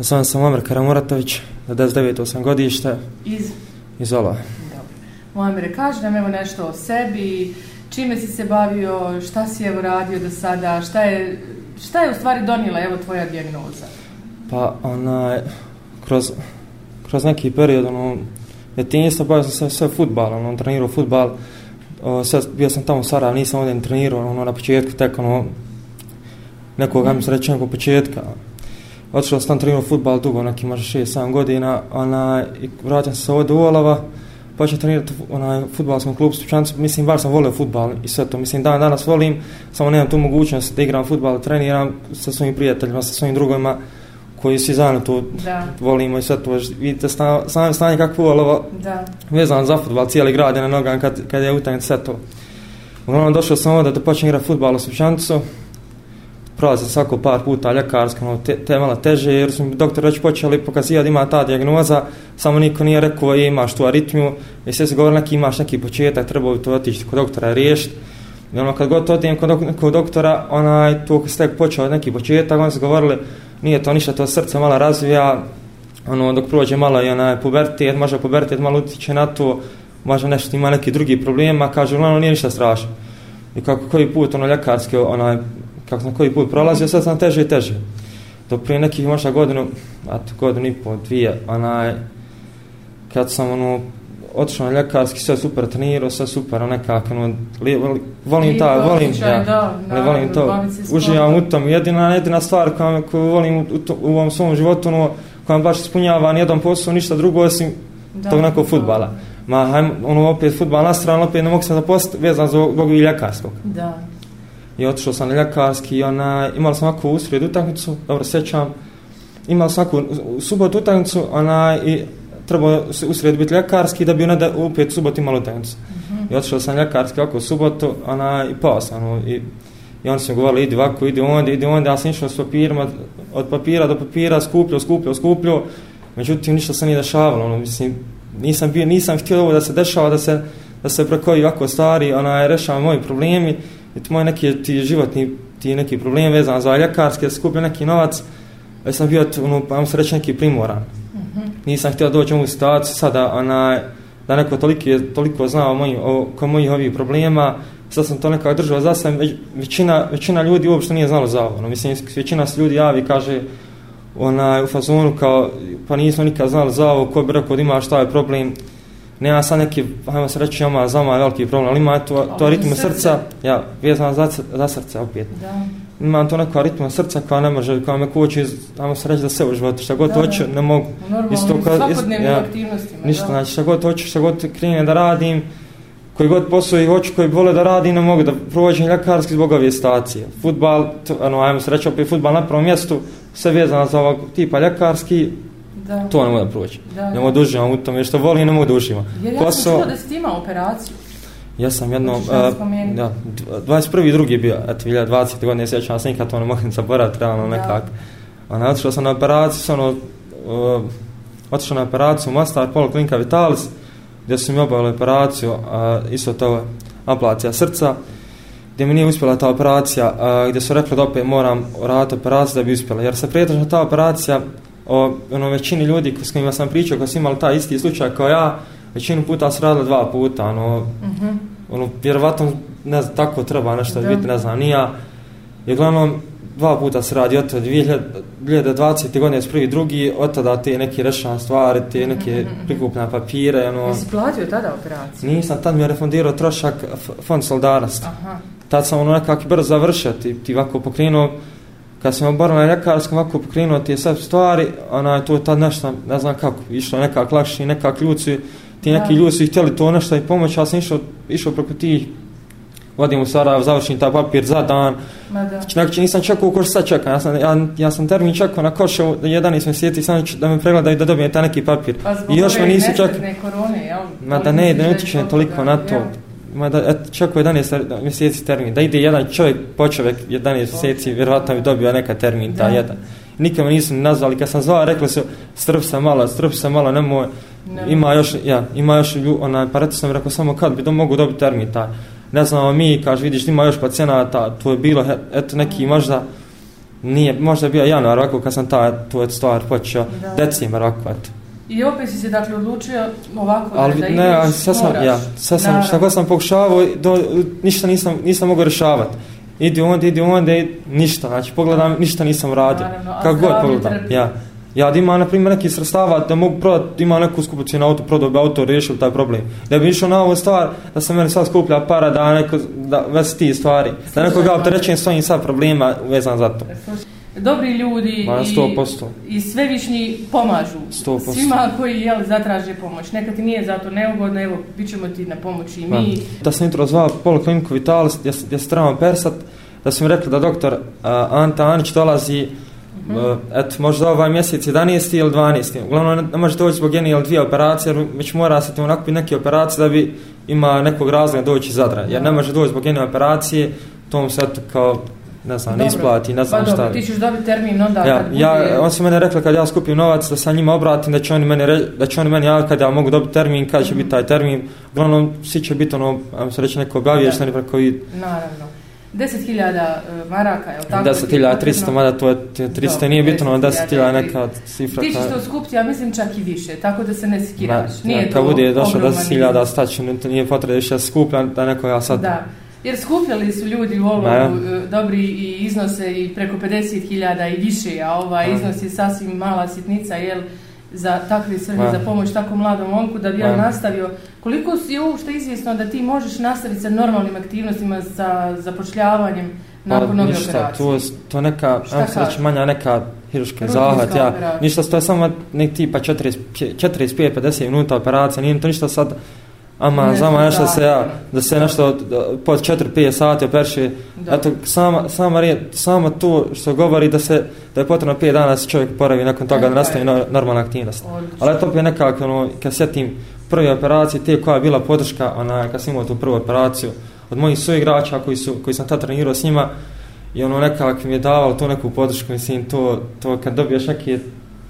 Zovem sam Omer Karamuratović, 29-8 godišta. Iz? Iz Ola. Dobro. Omer, kaži nam evo nešto o sebi, čime si se bavio, šta si evo radio do sada, šta je, šta je u stvari donijela evo tvoja dijagnoza? Pa, onaj, kroz, kroz neki period, ono, ja ti nisam bavio sam sve, sve futbal, ono, trenirao futbal, o, sve, bio sam tamo u Sarajevo, nisam ovdje trenirao, ono, na početku, tek, ono, nekoga mm. mi se rečeno, početka, ono, otišao sam trenuo futbal dugo, onak ima 6-7 godina, onaj, i vraćam se ovdje u Olava, počeo trenirati onaj, u futbalskom klubu Stupčanicu, mislim, bar sam volio futbal i sve to, mislim, dan danas volim, samo nemam tu mogućnost da igram futbal, treniram sa svojim prijateljima, sa svojim drugovima, koji svi zajedno to da. volimo i sve to, vidite sta, same stanje kakvo je ovo, vezan za futbal, cijeli grad je na nogama kad, kad je utajen sve to. Uglavnom, došao sam ovdje da počnem igrati futbal u Stupčanicu, prolazi svako par puta ljekarska, no, te, te malo teže, jer su doktor već počeli pokazivati da ima ta diagnoza, samo niko nije rekao je, imaš tu aritmiju, i sve se govori neki imaš neki početak, treba bi to otići kod doktora riješiti. I ono, kad god odijem kod, kod doktora, onaj, tu se tek počeo neki početak, oni su govorili, nije to ništa, to srce malo razvija, ono, dok prođe malo i onaj pubertet, može pubertet malo utiče na to, može nešto, ima neki drugi problema, kaže, ono, nije ništa strašno. I kako koji put, ono, ljekarske, onaj, kako sam koji put prolazio, sad sam teže i teže. Do prije nekih možda godinu, a to godinu i pol, dvije, onaj, kad sam ono, otišao na ljekarski, sve super trenirao, sve super, ono, nekako, ono, li, li, volim ta, volim, ja, ne volim to, uživam u tom, jedina, jedina stvar koja, koju volim u, to, u ovom svom životu, ono, koja baš ispunjava nijedan posao, ništa drugo, osim da, tog nekog futbala. Ma, hajmo, ono, opet futbal na stranu, opet ne mogu se zaposti, vezan zbog i ljekarskog. Da i otišao sam na ljekarski i ona, imao sam ovakvu usred utakmicu, dobro, sećam, imao sam ovakvu subot utakmicu, ona, i trebao se usred biti ljekarski da bi ona da upet subot imala utakmicu. Uh mhm. -huh. I otišao sam ljekarski ovako u subotu, ona, i pao sam, no, i, i on se govorili, idi ovako, idi onda, idi onda, ja sam išao s papirima, od papira do papira, skupljio, skupljio, skupljio, međutim, ništa se nije dešavalo, ono, mislim, nisam bio, nisam htio ovo da se dešava, da se, da se prekoji ovako stvari, ona, rešava moji problemi, i ti moj neki ti životni ti neki problem vezan za ljekarske, skupio neki novac, a sam bio, ono, pa se reći, neki primoran. Mm-hmm. Nisam htio doći u situaciju sada, ona, da neko toliko, toliko zna o, moji, o koji mojih ovih problema, sad sam to nekako držao za sam, većina, većina ljudi uopšte nije znalo za ono, mislim, većina se ljudi javi, kaže, onaj, u fazonu, kao, pa nismo nikad znali za ovo, ko bi rekao da imaš taj problem, nema sad neki, hajmo se reći, ima ono, zama ovaj veliki problem, ali ima to, to ritme srca, ja, vezana za, za srce opet. Da. Imam to neko ritme srca koja ne može, koja me kuće, hajmo se reći da sve u životu, šta god hoću, ne mogu. Normalno, isto, ka, isto, ja, aktivnostima. Ništa, da. znači, šta god hoću, šta god krenem da radim, koji god posao i hoću koji vole da radi ne mogu da prođem ljekarski zbog ove stacije. Futbal, ono, ajmo se reći, opet futbal na prvom mjestu, sve vezano za ovog tipa ljekarski, Da. To ne mogu da proći. Ne mogu da uživam u tome, što volim, ne mogu da uživam. Jer ja Koso... sam čuo da si imao operaciju. Ja sam jedno... Uh, ja, 21. drugi je bio, eto, 2020. godine, sjećam se nikad, to ne ono, mogu zaboraviti, realno nekako. A ne, otišao sam na operaciju, sam ono... Uh, otišao na operaciju u Mastar Poliklinika Vitalis, gdje su mi obavili operaciju, uh, isto to je amplacija srca, gdje mi nije uspjela ta operacija, uh, gdje su rekli da opet moram raditi operaciju da bi uspjela. Jer se prijetno ta operacija, o, ono, većini ljudi s kojima sam pričao, koji su imali ta isti slučaj kao ja, većinu puta su radili dva puta, ono, mm -hmm. ono, vjerovatno, ne znam, tako treba nešto da. biti, ne znam, nija, i uglavnom, dva puta se radi, od 2020. godine su prvi drugi, od tada te neke rešene stvari, te neke mm -hmm. prikupne papire, ono... Jesi platio tada operaciju? Nisam, tad mi je refundirao trošak fond solidarnosti. Aha. Tad sam ono nekako brzo završio, ti, ti ovako pokrenuo, kad sam oborila ljekarskom, ovako pokrenuo ti je sve stvari, ona je to tad nešto, ne znam kako, išlo nekak lakši, nekak ljuci, ti neki ljudi su htjeli to nešto i pomoć, ja sam išao, išao preko ti, vodim u Sarajevo, završim ta papir za dan, da. Nek, znači, znači, nisam čekao ko sad čekam, ja sam, ja, ja sam termin čekao na koše 11 mjeseci, sam da me pregledaju da dobijem ta neki papir. Pa I još me nisu čekali. Ma da ne, da ne utječe toliko da, na to. Ja. Ma da, et, čak u 11 mjeseci termin, da ide jedan čovjek po čovjek 11 mjeseci, vjerovatno bi dobio neka termin, ta da. jedan. Nikad me nisu nazvali, kad sam zvala, rekli su, strp sam mala, strp sam mala, nemoj, ne. ima još, ja, ima još, ona, pa reći sam rekao, samo kad bi to mogu dobiti termin, ta. Ne znamo mi, kaže, vidiš, ima još pacijenata, to je bilo, eto, neki mm. možda, nije, možda je bio januar, ovako, kad sam ta, tu stvar počeo, decimer, ovako, eto. I opet si se dakle odlučio ovako Ali, da ne, ideš, sad sam, moraš. Ja, sad sam, šta god sam pokušavao, do, ništa nisam, nisam mogao rješavati. Idi onda, idi onda, i ništa, znači pogledam, ništa nisam radio. Kako god pogledam, ja. Ja da ima, na primjer, neki srstava da mogu prodat, ima neku skupaciju na auto, prodao bi auto, riješio taj problem. Da bi išao na ovu stvar, da se meni sad skuplja para, da neko, da vesti stvari. Da neko ga opterećujem svojim sad problema vezan za to. E, Sluši dobri ljudi Ma, 100%. i, i svevišnji pomažu 100%. svima koji jel, zatraže pomoć. Neka ti nije zato neugodno, evo, bit ćemo ti na pomoći i mi. Da sam jutro zvao polikliniku Vitalis, gdje se trebamo persat, da sam rekli da doktor uh, Anta Anić dolazi Uh, eto, možda ovaj mjesec 11. ili 12. Uglavnom, ne, ne može doći zbog jedne ili dvije operacije, jer već mora se onako biti neke operacije da bi ima nekog razloga doći iz Zadra. Jer ne može doći zbog jedne operacije, to mu se eto, kao ne znam, ne pa isplati, ne znam pa, šta. Pa dobro, ti ćeš dobiti termin onda. Ja, bude... ja, on se mene rekla kad ja skupim novac da sa njima obratim, da će oni meni, re, da će oni meni ja, kad ja mogu dobiti termin, kad će mm. biti taj termin. Uglavnom, svi će biti ono, ajmo se reći, neko obavješteni preko i... Naravno. 10.000 e, maraka, je li tako? 10.000, 300, mada to je 300, Do, nije bitno, 10.000 neka cifra. Ti ćeš to skupiti, ja mislim čak i više, tako da se ne sikiraš. Na, nije ja, to bude došlo 10.000, staću, nije potrebno više skupljan, da neko ja sad... Da jer skupljali su ljudi u ovom e, dobri i iznose i preko 50.000 i više, a ova Ma. iznos je sasvim mala sitnica, jel, za takve srbi, za pomoć tako mladom onku da bi on nastavio. Koliko je uopšte izvjesno da ti možeš nastaviti sa normalnim aktivnostima, sa započljavanjem pa, nakon ove ništa, operacije? Pa to je neka, ja se reći, manja neka hiruška zahvat, ja, ništa, to je samo ne tipa 45-50 minuta operacija, nije to ništa sad, ama ne, zama nešto se ja da se nešto od, da, pod 4-5 sati operši da. eto sama, sama, rije, sama to što govori da se da je potrebno 5 dana da se čovjek poravi nakon toga ne, da nastavi no, normalna aktivnost Odlično. ali to je nekako ono, kad sjetim prve operacije te koja je bila podrška ona, kad sam imao tu prvu operaciju od mojih suigrača koji, su, koji sam tad trenirao s njima i ono nekako mi je davalo tu neku podršku mislim to, to kad dobiješ neke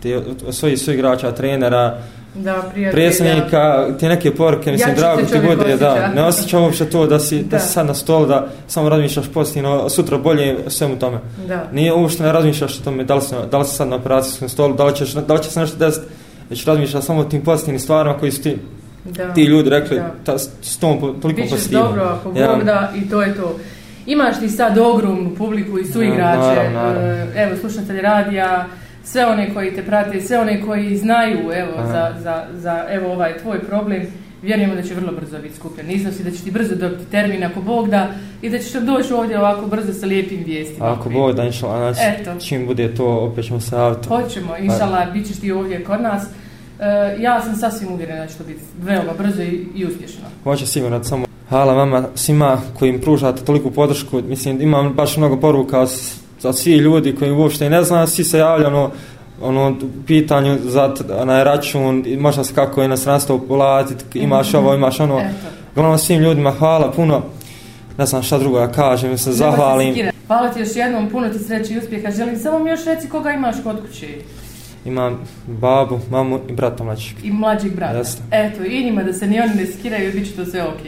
te, od, od svojih suigrača trenera da, prijatelja. predsjednika, te neke poruke, mislim, ja drago ti bude, osjeća. da, ne osjećam uopšte to da si, da. da si sad na stol, da samo razmišljaš pozitivno, sutra bolje, svemu tome. Da. Nije uopšte ne razmišljaš o tome, da li, si, da li si sad na operacijskom stolu, da li, ćeš, da li će se nešto desiti, već razmišljaš samo o tim pozitivnim stvarima koji su ti, da. ti ljudi rekli, da. ta, s tom toliko Bićeš pozitivno. Bićeš dobro, ako ja. Bog da, i to je to. Imaš ti sad ogromnu publiku i su igrače, ja, naravno, naravno. E, evo, slušatelj radija, sve one koji te prate, sve one koji znaju evo, Aha. za, za, za evo ovaj tvoj problem, vjerujemo da će vrlo brzo biti skupljen. Nisam si da će ti brzo dobiti termin ako Bog da i da ćeš doći ovdje ovako brzo sa lijepim vijestima. Ako prije. Bog da, inšala, znači, Eto. čim bude to, opet ćemo se avto. Hoćemo, pa- inšala, bit ćeš ti ovdje kod nas. E, ja sam sasvim uvjerena da će to biti veoma brzo i, i uspješno. Hoće sigurno, samo Hvala vama svima koji im pružate toliku podršku. Mislim, imam baš mnogo poruka od da svi ljudi koji uopšte ne zna, svi se javljaju ono, ono pitanju za na račun i možda se kako je na stranstvo platiti, imaš mm -hmm. ovo, imaš ono. Glavno svim ljudima hvala puno. Ne znam šta drugo ja kažem, se ne zahvalim. Se hvala ti još jednom, puno ti sreće i uspjeha. Želim samo mi još reci koga imaš kod kuće. Imam babu, mamu i brata mlađeg. I mlađeg brata. Jeste. Eto, i njima da se ni oni ne skiraju, bit će to sve okej. Okay.